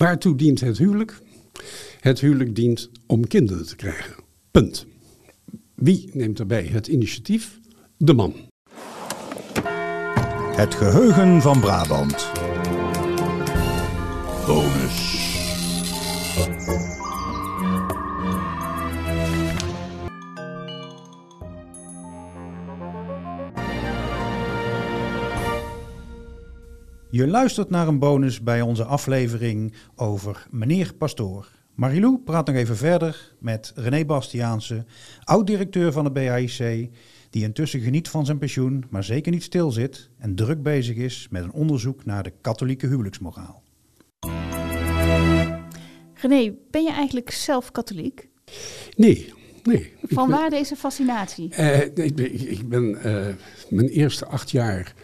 Waartoe dient het huwelijk? Het huwelijk dient om kinderen te krijgen. Punt. Wie neemt daarbij het initiatief? De man. Het geheugen van Brabant. Bonus. Je luistert naar een bonus bij onze aflevering over meneer Pastoor. Marilou praat nog even verder met René Bastiaanse, oud-directeur van de BAIC, die intussen geniet van zijn pensioen, maar zeker niet stil zit en druk bezig is met een onderzoek naar de katholieke huwelijksmoraal. René, ben je eigenlijk zelf katholiek? Nee, nee. Van waar deze fascinatie? Uh, ik ben, ik ben uh, mijn eerste acht jaar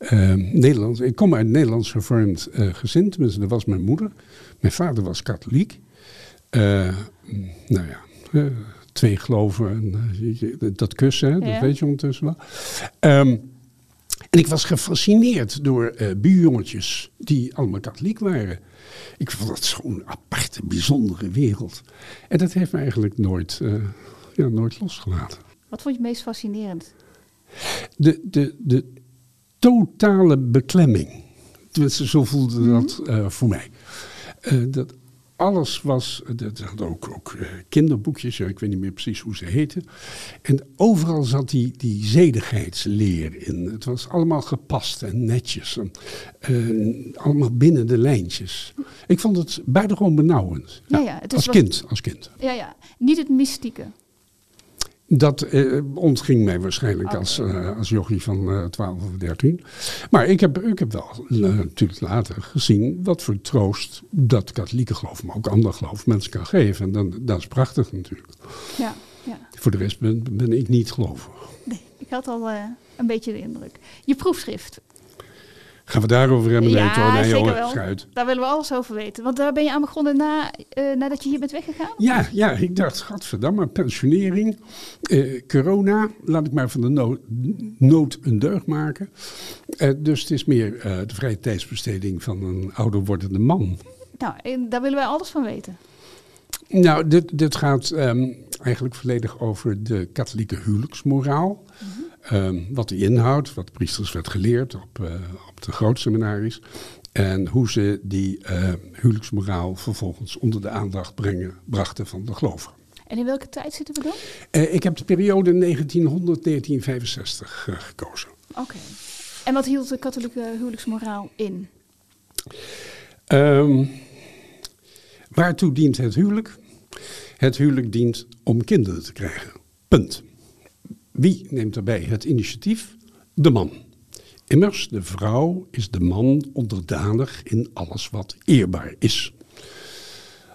uh, Nederlands. Ik kom uit een Nederlands gevormd uh, gezin, tenminste, dat was mijn moeder. Mijn vader was katholiek. Uh, nou ja, twee geloven en dat kussen, dat weet je ondertussen wel. Um, en ik was gefascineerd door buurjongetjes die allemaal katholiek waren. Ik vond dat zo'n aparte, bijzondere wereld. En dat heeft me eigenlijk nooit, ja, nooit losgelaten. Wat vond je het meest fascinerend? De, de, de, totale beklemming. Tenminste, zo voelde dat uh, voor mij. Uh, dat alles was, dat had ook, ook kinderboekjes, ik weet niet meer precies hoe ze heten. En overal zat die, die zedigheidsleer in. Het was allemaal gepast en netjes. En, allemaal binnen de lijntjes. Ik vond het buitengewoon benauwend. Ja, ja, het is als, wat, kind, als kind. Ja, ja. Niet het mystieke. Dat eh, ontging mij waarschijnlijk okay. als, uh, als jochie van uh, 12 of 13. Maar ik heb, ik heb wel natuurlijk later gezien wat voor troost dat katholieke geloof, maar ook ander geloof mensen kan geven. En dan, dat is prachtig natuurlijk. Ja, ja. Voor de rest ben, ben ik niet gelovig. Nee, ik had al een beetje de indruk. Je proefschrift, Gaan we daarover hebben? Ja, nee, nee, zeker jongen, wel. Schuit. Daar willen we alles over weten. Want daar ben je aan begonnen na, uh, nadat je hier bent weggegaan? Ja, ja ik dacht, gadverdamme, pensionering, uh, corona, laat ik maar van de nood, nood een deugd maken. Uh, dus het is meer de vrije tijdsbesteding van een ouder wordende man. Nou, daar willen wij alles van weten. Nou, dit, dit gaat um, eigenlijk volledig over de katholieke huwelijksmoraal. Mm -hmm. Um, wat die inhoudt, wat de priesters werd geleerd op, uh, op de grootseminaries. En hoe ze die uh, huwelijksmoraal vervolgens onder de aandacht brengen, brachten van de gelovigen. En in welke tijd zitten we dan? Uh, ik heb de periode 1900-1965 gekozen. Oké. Okay. En wat hield de katholieke huwelijksmoraal in? Um, waartoe dient het huwelijk? Het huwelijk dient om kinderen te krijgen. Punt. Wie neemt daarbij het initiatief? De man. Immers, de vrouw is de man onderdanig in alles wat eerbaar is.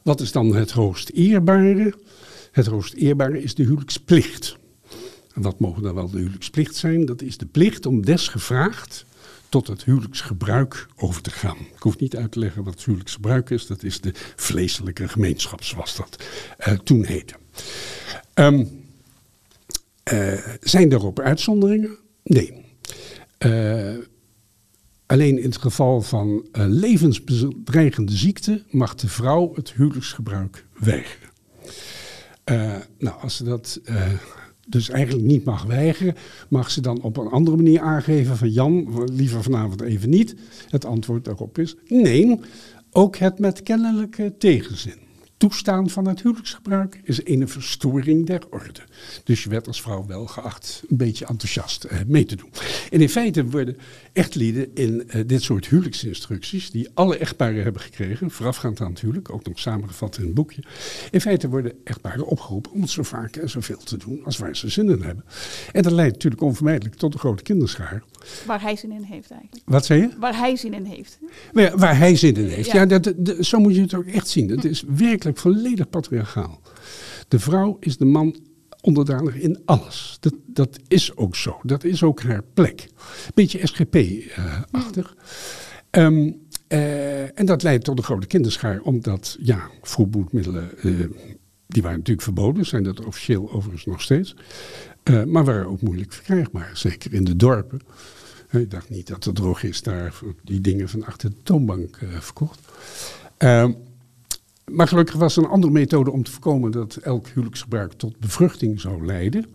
Wat is dan het hoogst eerbare? Het hoogst eerbare is de huwelijksplicht. En wat mogen dan wel de huwelijksplicht zijn? Dat is de plicht om desgevraagd tot het huwelijksgebruik over te gaan. Ik hoef niet uit te leggen wat het huwelijksgebruik is. Dat is de vleeselijke gemeenschap, zoals dat uh, toen heette. Um, uh, zijn daarop uitzonderingen? Nee. Uh, alleen in het geval van uh, levensbedreigende ziekte mag de vrouw het huwelijksgebruik weigeren. nou, als ze dat dus eigenlijk niet mag weigeren, mag ze dan op een andere manier aangeven van Jan, liever vanavond even niet. Het antwoord daarop is nee, ook het met kennelijke tegenzin toestaan van het huwelijksgebruik is een verstoring der orde. Dus je werd als vrouw wel geacht een beetje enthousiast uh, mee te doen. En in feite worden echtlieden in uh, dit soort huwelijksinstructies, die alle echtparen hebben gekregen, voorafgaand aan het huwelijk, ook nog samengevat in een boekje. In feite worden echtparen opgeroepen om het zo vaak en zoveel te doen als waar ze zin in hebben. En dat leidt natuurlijk onvermijdelijk tot een grote kinderschaar. Waar hij zin in heeft eigenlijk. Wat zei je? Waar hij zin in heeft. Maar ja, waar hij zin in heeft. Ja, ja dat, dat, zo moet je het ook echt zien. Het is werkelijk volledig patriarchaal. De vrouw is de man onderdanig in alles. Dat, dat is ook zo. Dat is ook haar plek. Beetje SGP-achtig. Um, uh, en dat leidt tot een grote kinderschaar, omdat ja, vroegboedmiddelen, uh, die waren natuurlijk verboden, zijn dat officieel overigens nog steeds. Uh, maar waren ook moeilijk verkrijgbaar, zeker in de dorpen. Ik dacht niet dat de drogist daar die dingen van achter de toonbank verkocht. Maar gelukkig was er een andere methode om te voorkomen dat elk huwelijksgebruik tot bevruchting zou leiden.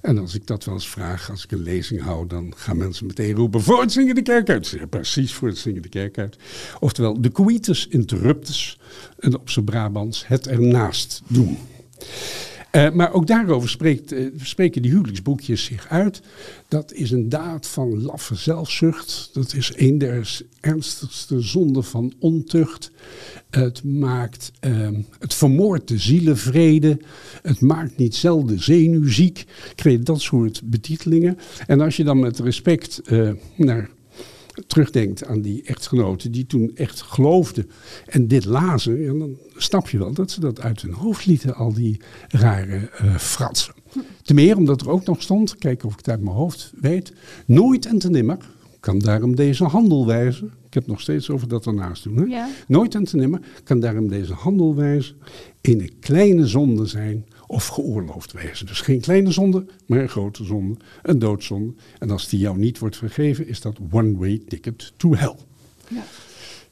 En als ik dat wel eens vraag, als ik een lezing hou, dan gaan mensen meteen roepen voor het zingen de kerk uit. Precies, voor het zingen de kerk uit. Oftewel, de coitus interruptus, en op zijn Brabants het ernaast doen. Uh, maar ook daarover spreekt, uh, spreken die huwelijksboekjes zich uit. Dat is een daad van laffe zelfzucht. Dat is een der ernstigste zonden van ontucht. Het maakt, uh, het vermoordt de zielenvrede. Het maakt niet zelden zenuwziek. Kreeg dat soort betitelingen. En als je dan met respect naar terugdenkt aan die echtgenoten die toen echt geloofden en dit lazen, dan snap je wel dat ze dat uit hun hoofd lieten, al die rare uh, fratsen. Ten meer omdat er ook nog stond, kijk of ik het uit mijn hoofd weet, nooit en te nimmer kan daarom deze handel wijzen. Ik heb het nog steeds over dat ernaast doen. Hè? Ja. Nooit en te nimmer kan daarom deze handel wijzen in een kleine zonde zijn of geoorloofd wezen. Dus geen kleine zonde, maar een grote zonde, een doodzonde. En als die jou niet wordt vergeven, is dat one-way ticket to hell. Ja.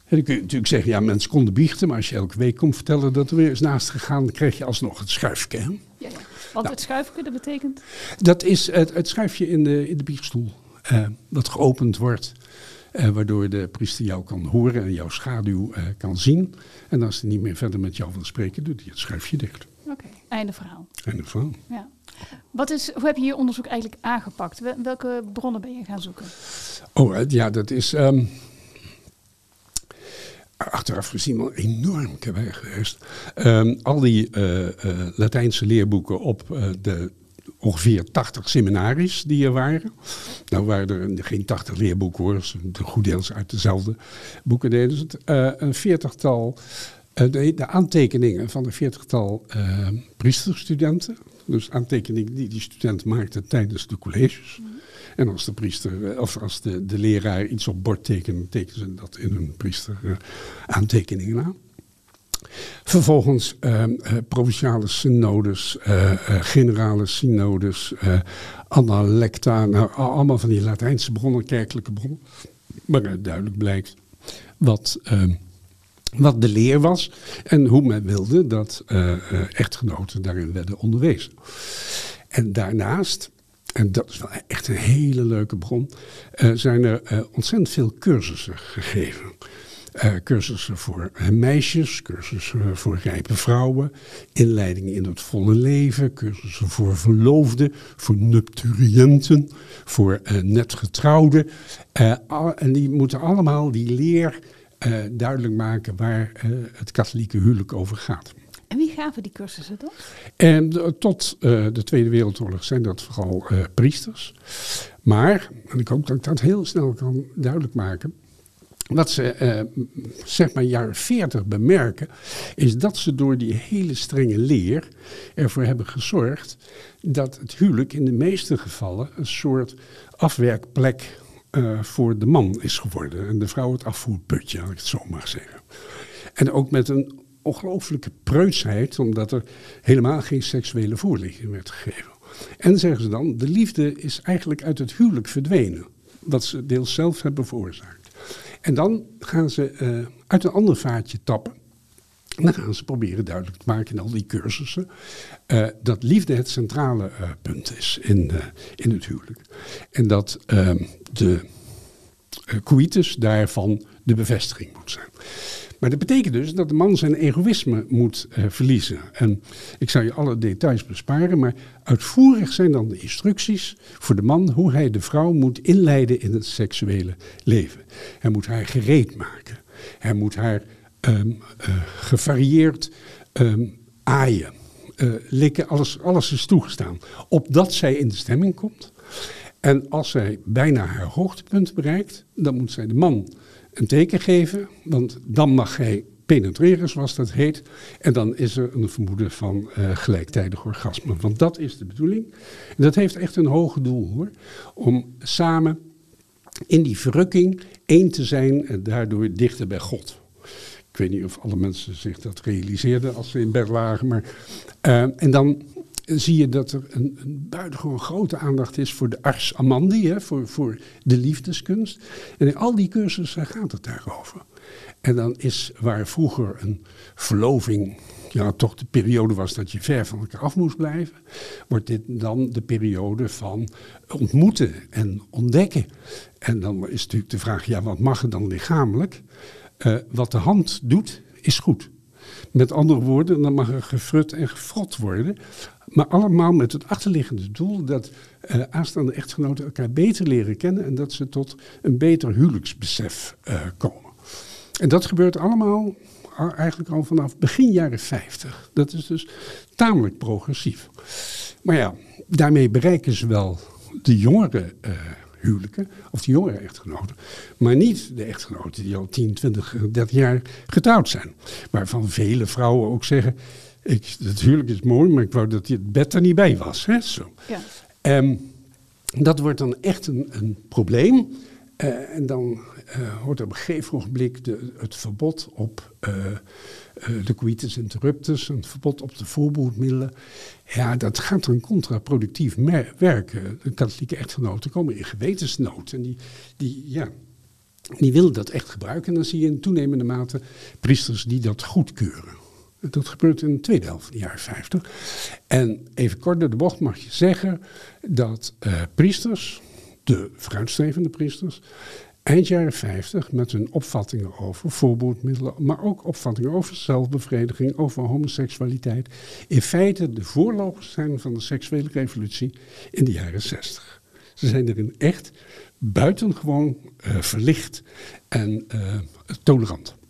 En dan kun je natuurlijk zeggen, ja, mensen konden biechten, maar als je elke week komt vertellen dat er weer is naast gegaan, dan krijg je alsnog het schuifje. Hè? Ja, ja. Want het schuifje, dat betekent? Dat is het, het schuifje in de, in de biechtstoel, uh, dat geopend wordt. Uh, waardoor de priester jou kan horen en jouw schaduw uh, kan zien. En als hij niet meer verder met jou wil spreken, doet hij het schuifje dicht. Oké, okay. einde verhaal. Einde verhaal. Ja. Wat is, hoe heb je je onderzoek eigenlijk aangepakt? Welke bronnen ben je gaan zoeken? Oh, ja, dat is um, achteraf gezien wel enorm geweest. Um, al die uh, uh, Latijnse leerboeken op uh, de ongeveer 80 seminaries die er waren. Nou waren er geen 80 leerboeken hoor, de goed deels uit dezelfde boeken deden ze het. een veertigtal, de, de, aantekeningen van een veertigtal priesterstudenten. Dus aantekeningen die die student maakte tijdens de colleges. En als de priester, of als de, de leraar iets op bord tekende, tekenen ze dat in hun priester aantekeningen aan. Vervolgens uh, uh, provinciale synodes, uh, generale synodes, analecta, nou, allemaal van die Latijnse bronnen, kerkelijke bronnen. Waaruit duidelijk blijkt wat, ehm, wat de leer was en hoe men wilde dat echtgenoten daarin werden onderwezen. En daarnaast, en dat is wel echt een hele leuke bron, zijn er ontzettend veel cursussen gegeven. Uh, cursussen voor uh, meisjes, cursussen voor rijpe vrouwen, inleiding in het volle leven, cursussen voor verloofden, voor nupturiënten, voor uh, net getrouwden. Al, en die moeten allemaal die leer duidelijk maken waar het katholieke huwelijk over gaat. En wie gaven die cursussen dan? En tot de Tweede Wereldoorlog zijn dat vooral priesters. Maar, en ik hoop dat ik dat heel snel kan duidelijk maken wat ze uh, zeg maar jaren 40 bemerken, is dat ze door die hele strenge leer ervoor hebben gezorgd dat het huwelijk in de meeste gevallen een soort afwerkplek uh, voor de man is geworden. En de vrouw het afvoerputje, als ik het zo mag zeggen. En ook met een ongelooflijke preutsheid, omdat er helemaal geen seksuele voorlichting werd gegeven. En zeggen ze dan, de liefde is eigenlijk uit het huwelijk verdwenen. Wat ze deels zelf hebben veroorzaakt. En dan gaan ze uh, uit een ander vaatje tappen. En dan gaan ze proberen duidelijk te maken in al die cursussen uh, dat liefde het centrale uh, punt is in, in het huwelijk. En dat ehm, de coitus daarvan de bevestiging moet zijn. Maar dat betekent dus dat de man zijn egoïsme moet uh, verliezen. En ik zal je alle details besparen, maar uitvoerig zijn dan de instructies voor de man hoe hij de vrouw moet inleiden in het seksuele leven. Hij moet haar gereed maken. Hij moet haar um, uh, gevarieerd um, aaien. Uh, likken, alles, alles is toegestaan. Opdat zij in de stemming komt. En als zij bijna haar hoogtepunt bereikt, dan moet zij de man een teken geven, want dan mag hij penetreren, zoals dat heet. En dan is er een vermoeden van uh, gelijktijdig orgasme. Want dat is de bedoeling. En dat heeft echt een hoge doel hoor. Om samen in die verrukking één te zijn en daardoor dichter bij God. Ik weet niet of alle mensen zich dat realiseerden als ze in bed lagen. Maar, uh, en dan zie je dat er een, een buitengewoon grote aandacht is voor de ars amandi, hè, voor, voor de liefdeskunst. En in al die cursussen gaat het daarover. En dan is waar vroeger een verloving ja, toch de periode was dat je ver van elkaar af moest blijven, wordt dit dan de periode van ontmoeten en ontdekken. En dan is natuurlijk de vraag, ja, wat mag er dan lichamelijk? Uh, wat de hand doet, is goed. Met andere woorden, dan mag er gefrut en gefrot worden. Maar allemaal met het achterliggende doel dat uh, aanstaande echtgenoten elkaar beter leren kennen en dat ze tot een beter huwelijksbesef uh, komen. En dat gebeurt allemaal eigenlijk al vanaf begin jaren 50. Dat is dus tamelijk progressief. Maar ja, daarmee bereiken ze wel de jongere uh, huwelijken, of de jongere echtgenoten. Maar niet de echtgenoten die al 10, 20, 30 jaar getrouwd zijn. Waarvan vele vrouwen ook zeggen, ik, het huwelijk is mooi, maar ik wou dat het bed er niet bij was. Hè? Zo. Ja. Um, dat wordt dan echt een, een probleem. Uh, en dan hoort op een gegeven ogenblik de, het verbod op uh, de coitus interruptus, een verbod op de voorbehoedmiddelen. Ja, dat gaat dan contraproductief werken. De katholieke echtgenoten komen in gewetensnood en die, die, ja, die willen dat echt gebruiken. En dan zie je in toenemende mate priesters die dat goedkeuren. Dat gebeurt in de tweede helft van de jaren 50. En even kort door de bocht mag je zeggen dat priesters, de vooruitstrevende priesters, eind jaren 50 met hun opvattingen over voorbehoedmiddelen, maar ook opvattingen over zelfbevrediging, over homoseksualiteit, in feite de voorlopers zijn van de seksuele revolutie in de jaren 60. Ze zijn erin echt buitengewoon uh, verlicht en uh, tolerant.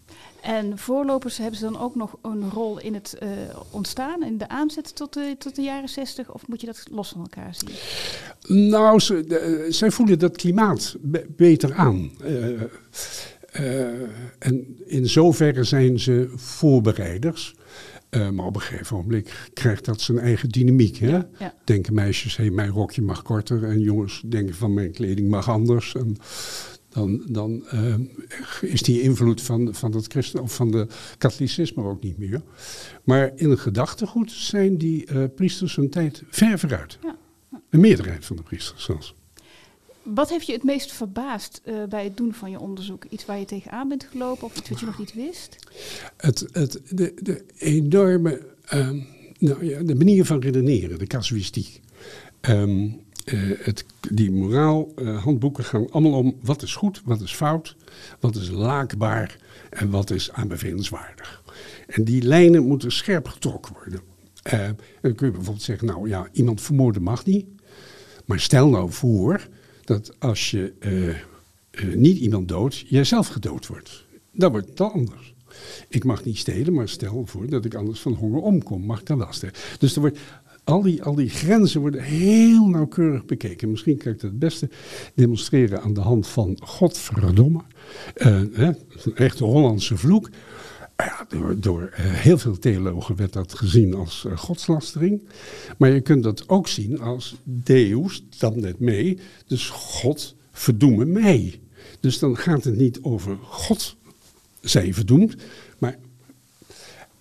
En voorlopers hebben ze dan ook nog een rol in het uh, ontstaan, in de aanzet tot de, tot de jaren zestig? Of moet je dat los van elkaar zien? Nou, ze, de, zij voelen dat klimaat be beter aan. Uh, uh, en in zoverre zijn ze voorbereiders. maar op een gegeven moment krijgt dat zijn eigen dynamiek. Hè? Ja, ja. Denken meisjes, hey, mijn rokje mag korter. En jongens denken van mijn kleding mag anders. En dan, dan uh, is die invloed van, van het christen of van de katholicisme ook niet meer. Maar in het gedachtegoed zijn die uh, priesters een tijd ver vooruit. Ja. Een meerderheid van de priesters zelfs. Wat heeft je het meest verbaasd uh, bij het doen van je onderzoek? Iets waar je tegenaan bent gelopen of iets wat je nog niet wist? Het, het, de, de enorme, ehm, nou ja, de manier van redeneren, de casuïstiek. Um, het, die moraalhandboeken uh, gaan allemaal om wat is goed, wat is fout, wat is laakbaar en wat is aanbevelenswaardig. En die lijnen moeten scherp getrokken worden. Uh, dan kun je bijvoorbeeld zeggen, nou ja, iemand vermoorden mag niet. Maar stel nou voor dat als je niet iemand doodt, jijzelf gedood wordt. Dan wordt het anders. Ik mag niet stelen, maar stel voor dat ik anders van honger omkom, mag ik dan wel stelen. Dus er wordt al die, al die grenzen worden heel nauwkeurig bekeken. Misschien kan ik dat het beste demonstreren aan de hand van Godverdomme. Uh, hè, een echte Hollandse vloek. Ja, door, door uh, heel veel theologen werd dat gezien als uh, godslastering. Maar je kunt dat ook zien als Deus, dan net mee. Dus God verdoeme mij. Dus dan gaat het niet over God zij verdoemd,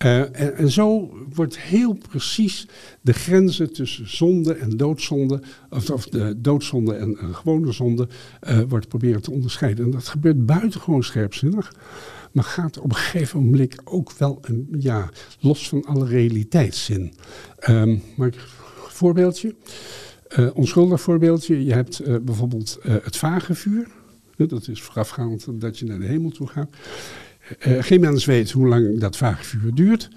uh, en, zo wordt heel precies de grenzen tussen zonde en doodzonde, of, de doodzonde en gewone zonde, uh, wordt proberen te onderscheiden. En dat gebeurt buitengewoon scherpzinnig, maar gaat op een gegeven moment ook wel een, ja, los van alle realiteitszin. Um, maar een voorbeeldje, uh, onschuldig voorbeeldje, je hebt bijvoorbeeld het vagevuur. Dat is voorafgaand dat je naar de hemel toe gaat. Uh, geen mens weet hoe lang dat vagevuur duurt.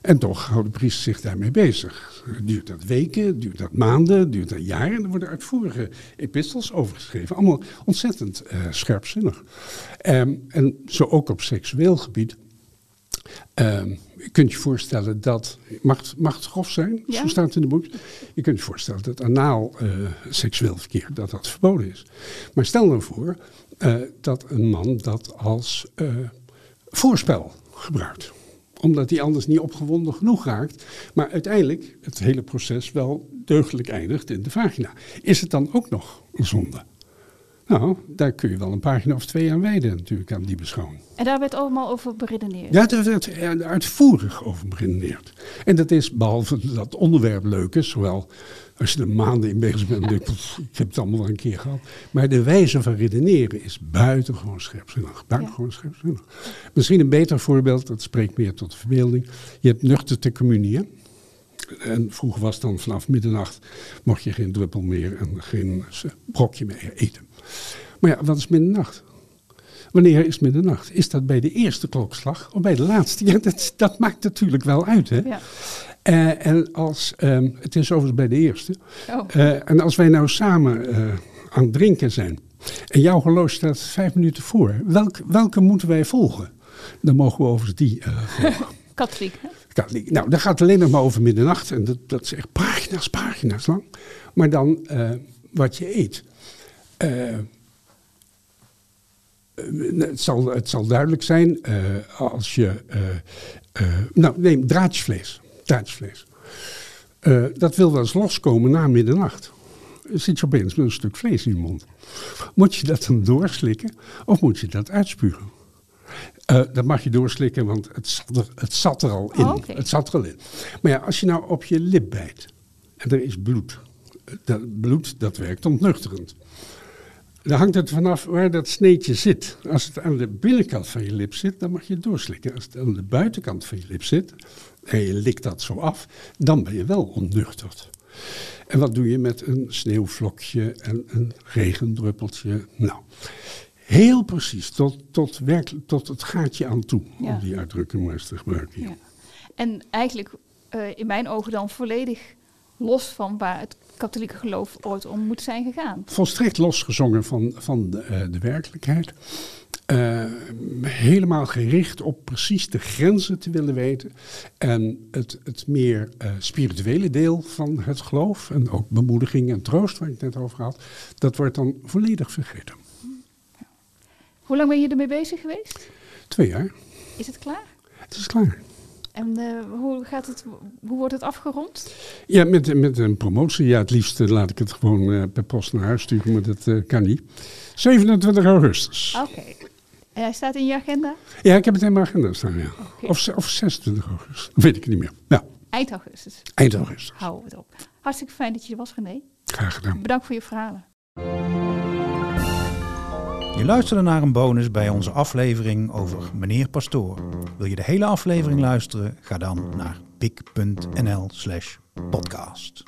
En toch houden priesters zich daarmee bezig. Duurt dat weken, duurt dat maanden, duurt dat jaren. En er worden uitvoerige epistels overgeschreven. Allemaal ontzettend uh, scherpzinnig. Um, en zo ook op seksueel gebied. Um, je kunt je voorstellen dat, mag, mag het grof zijn, ja. zo staat het in de boek. Je kunt je voorstellen dat anaal uh, seksueel verkeer, dat dat verboden is. Maar stel nou voor uh, dat een man dat als voorspel gebruikt. Omdat hij anders niet opgewonden genoeg raakt. Maar uiteindelijk het hele proces wel deugdelijk eindigt in de vagina. Is het dan ook nog een zonde? Nou, daar kun je wel een pagina of twee aan wijden natuurlijk, aan die beschouwing. En daar werd allemaal over beredeneerd. Ja, daar werd er uitvoerig over beredeneerd. En dat is, behalve dat onderwerp leuk is, zowel als je er maanden in bezig bent, denk ik, ik heb het allemaal wel een keer gehad. Maar de wijze van redeneren is buitengewoon scherpzinnig. Buitengewoon scherpzinnig. Misschien een beter voorbeeld, dat spreekt meer tot de verbeelding. Je hebt nuchter communie, hè? En vroeger was dan vanaf middernacht mocht je geen druppel meer en geen brokje meer eten. Maar ja, wat is middernacht? Wanneer is middernacht? Is dat bij de eerste klokslag of bij de laatste? Ja, dat, dat maakt natuurlijk wel uit. Hè? Ja. Eh, en als, ehm, het is overigens bij de eerste. Oh. Eh, en als wij nou samen eh, aan het drinken zijn en jouw horloge staat vijf minuten voor, welk, welke moeten wij volgen? Dan mogen we overigens die volgen. Katholiek. hè? Katholiek. Nou, dat gaat alleen nog maar over middernacht. En dat, dat is echt pagina's, pagina's lang. Maar dan wat je eet. Eh, eh, het, zal, het zal duidelijk zijn eh, als je. nou, neem draadjesvlees. Draadjesvlees. Dat wil wel eens loskomen na middernacht. Zit je opeens met een stuk vlees in je mond. Moet je dat dan doorslikken of moet je dat uitspugen? Dat mag je doorslikken, want het zat er, het zat er al in. Oh. Het zat er al in. Maar ja, als je nou op je lip bijt en er is bloed. Dat bloed, dat werkt ontnuchterend. Dan hangt het vanaf waar dat sneetje zit. Als het aan de binnenkant van je lip zit, dan mag je het doorslikken. Als het aan de buitenkant van je lip zit en je likt dat zo af, dan ben je wel ontnuchterd. En wat doe je met een sneeuwvlokje en een regendruppeltje? Nou, heel precies, tot, tot, werk, tot het gaatje aan toe, Ja. om die uitdrukking maar eens te gebruiken. Ja. En eigenlijk eh, in mijn ogen dan volledig los van waar het katholieke geloof ooit om moet zijn gegaan. volstrekt losgezongen van, van de, eh, de werkelijkheid. Eh, helemaal gericht op precies de grenzen te willen weten. En het, het meer eh, spirituele deel van het geloof, en ook bemoediging en troost, waar ik het net over had, dat wordt dan volledig vergeten. Hoe lang ben je ermee bezig geweest? Twee jaar, Is het klaar? het is klaar. En eh, hoe, gaat het, hoe wordt het afgerond? Ja, met, met een promotie. Ja, het liefst eh, laat ik het gewoon eh, per post naar huis sturen, maar dat kan niet. 27 augustus. Oké. En hij staat in je agenda? Ja, ik heb het in mijn agenda staan, ja. Of, of 26 augustus, weet ik niet meer. Ja, Eind augustus. eind augustus. We het op. Hartstikke fijn dat je er was, René. Graag gedaan. Bedankt voor je verhalen. Je luisterde naar een bonus bij onze aflevering over meneer Pastoor. Wil je de hele aflevering luisteren? Ga dan naar pik.nl slash podcast.